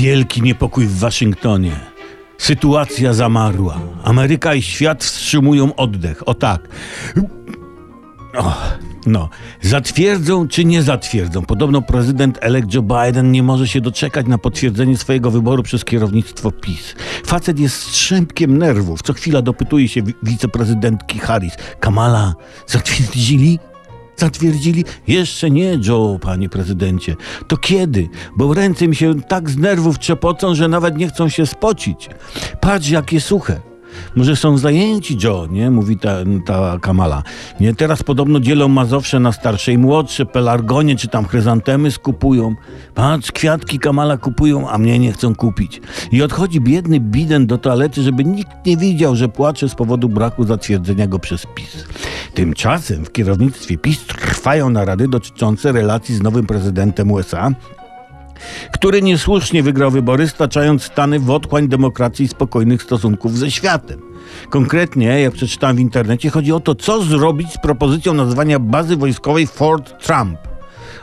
Wielki niepokój w Waszyngtonie. Sytuacja zamarła. Ameryka i świat wstrzymują oddech. O tak. O, no, zatwierdzą czy nie zatwierdzą? Podobno prezydent elect Joe Biden nie może się doczekać na potwierdzenie swojego wyboru przez kierownictwo PiS. Facet jest strzępkiem nerwów. Co chwila dopytuje się wi- wiceprezydentki Harris. Kamala, zatwierdzili? Zatwierdzili? Jeszcze nie, Joe, panie prezydencie. To kiedy? Bo ręce mi się tak z nerwów trzepocą, że nawet nie chcą się spocić. Patrz, jakie suche. Może są zajęci, Joe, nie? Mówi ta, ta Kamala. Nie, teraz podobno dzielą Mazowsze na starsze i młodsze, pelargonie czy tam chryzantemy skupują. Patrz, kwiatki Kamala kupują, a mnie nie chcą kupić. I odchodzi biedny Biden do toalety, żeby nikt nie widział, że płacze z powodu braku zatwierdzenia go przez PiS. Tymczasem w kierownictwie PiS trwają narady dotyczące relacji z nowym prezydentem USA, który niesłusznie wygrał wybory, staczając Stany w otchłań demokracji i spokojnych stosunków ze światem. Konkretnie, jak przeczytałem w internecie, chodzi o to, co zrobić z propozycją nazwania bazy wojskowej Fort Trump.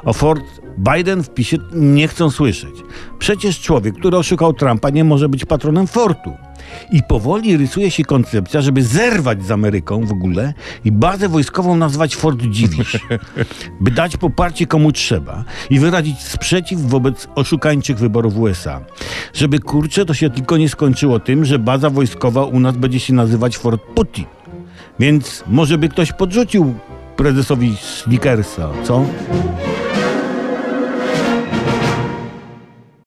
O Fort Biden w PiSie nie chcą słyszeć. Przecież człowiek, który oszukał Trumpa, nie może być patronem Fortu. I powoli rysuje się koncepcja, żeby zerwać z Ameryką w ogóle i bazę wojskową nazwać Fort Dziwisz. by dać poparcie komu trzeba i wyrazić sprzeciw wobec oszukańczych wyborów USA. Żeby kurczę, to się tylko nie skończyło tym, że baza wojskowa u nas będzie się nazywać Fort Putin. Więc może by ktoś podrzucił prezesowi Snickersa, co?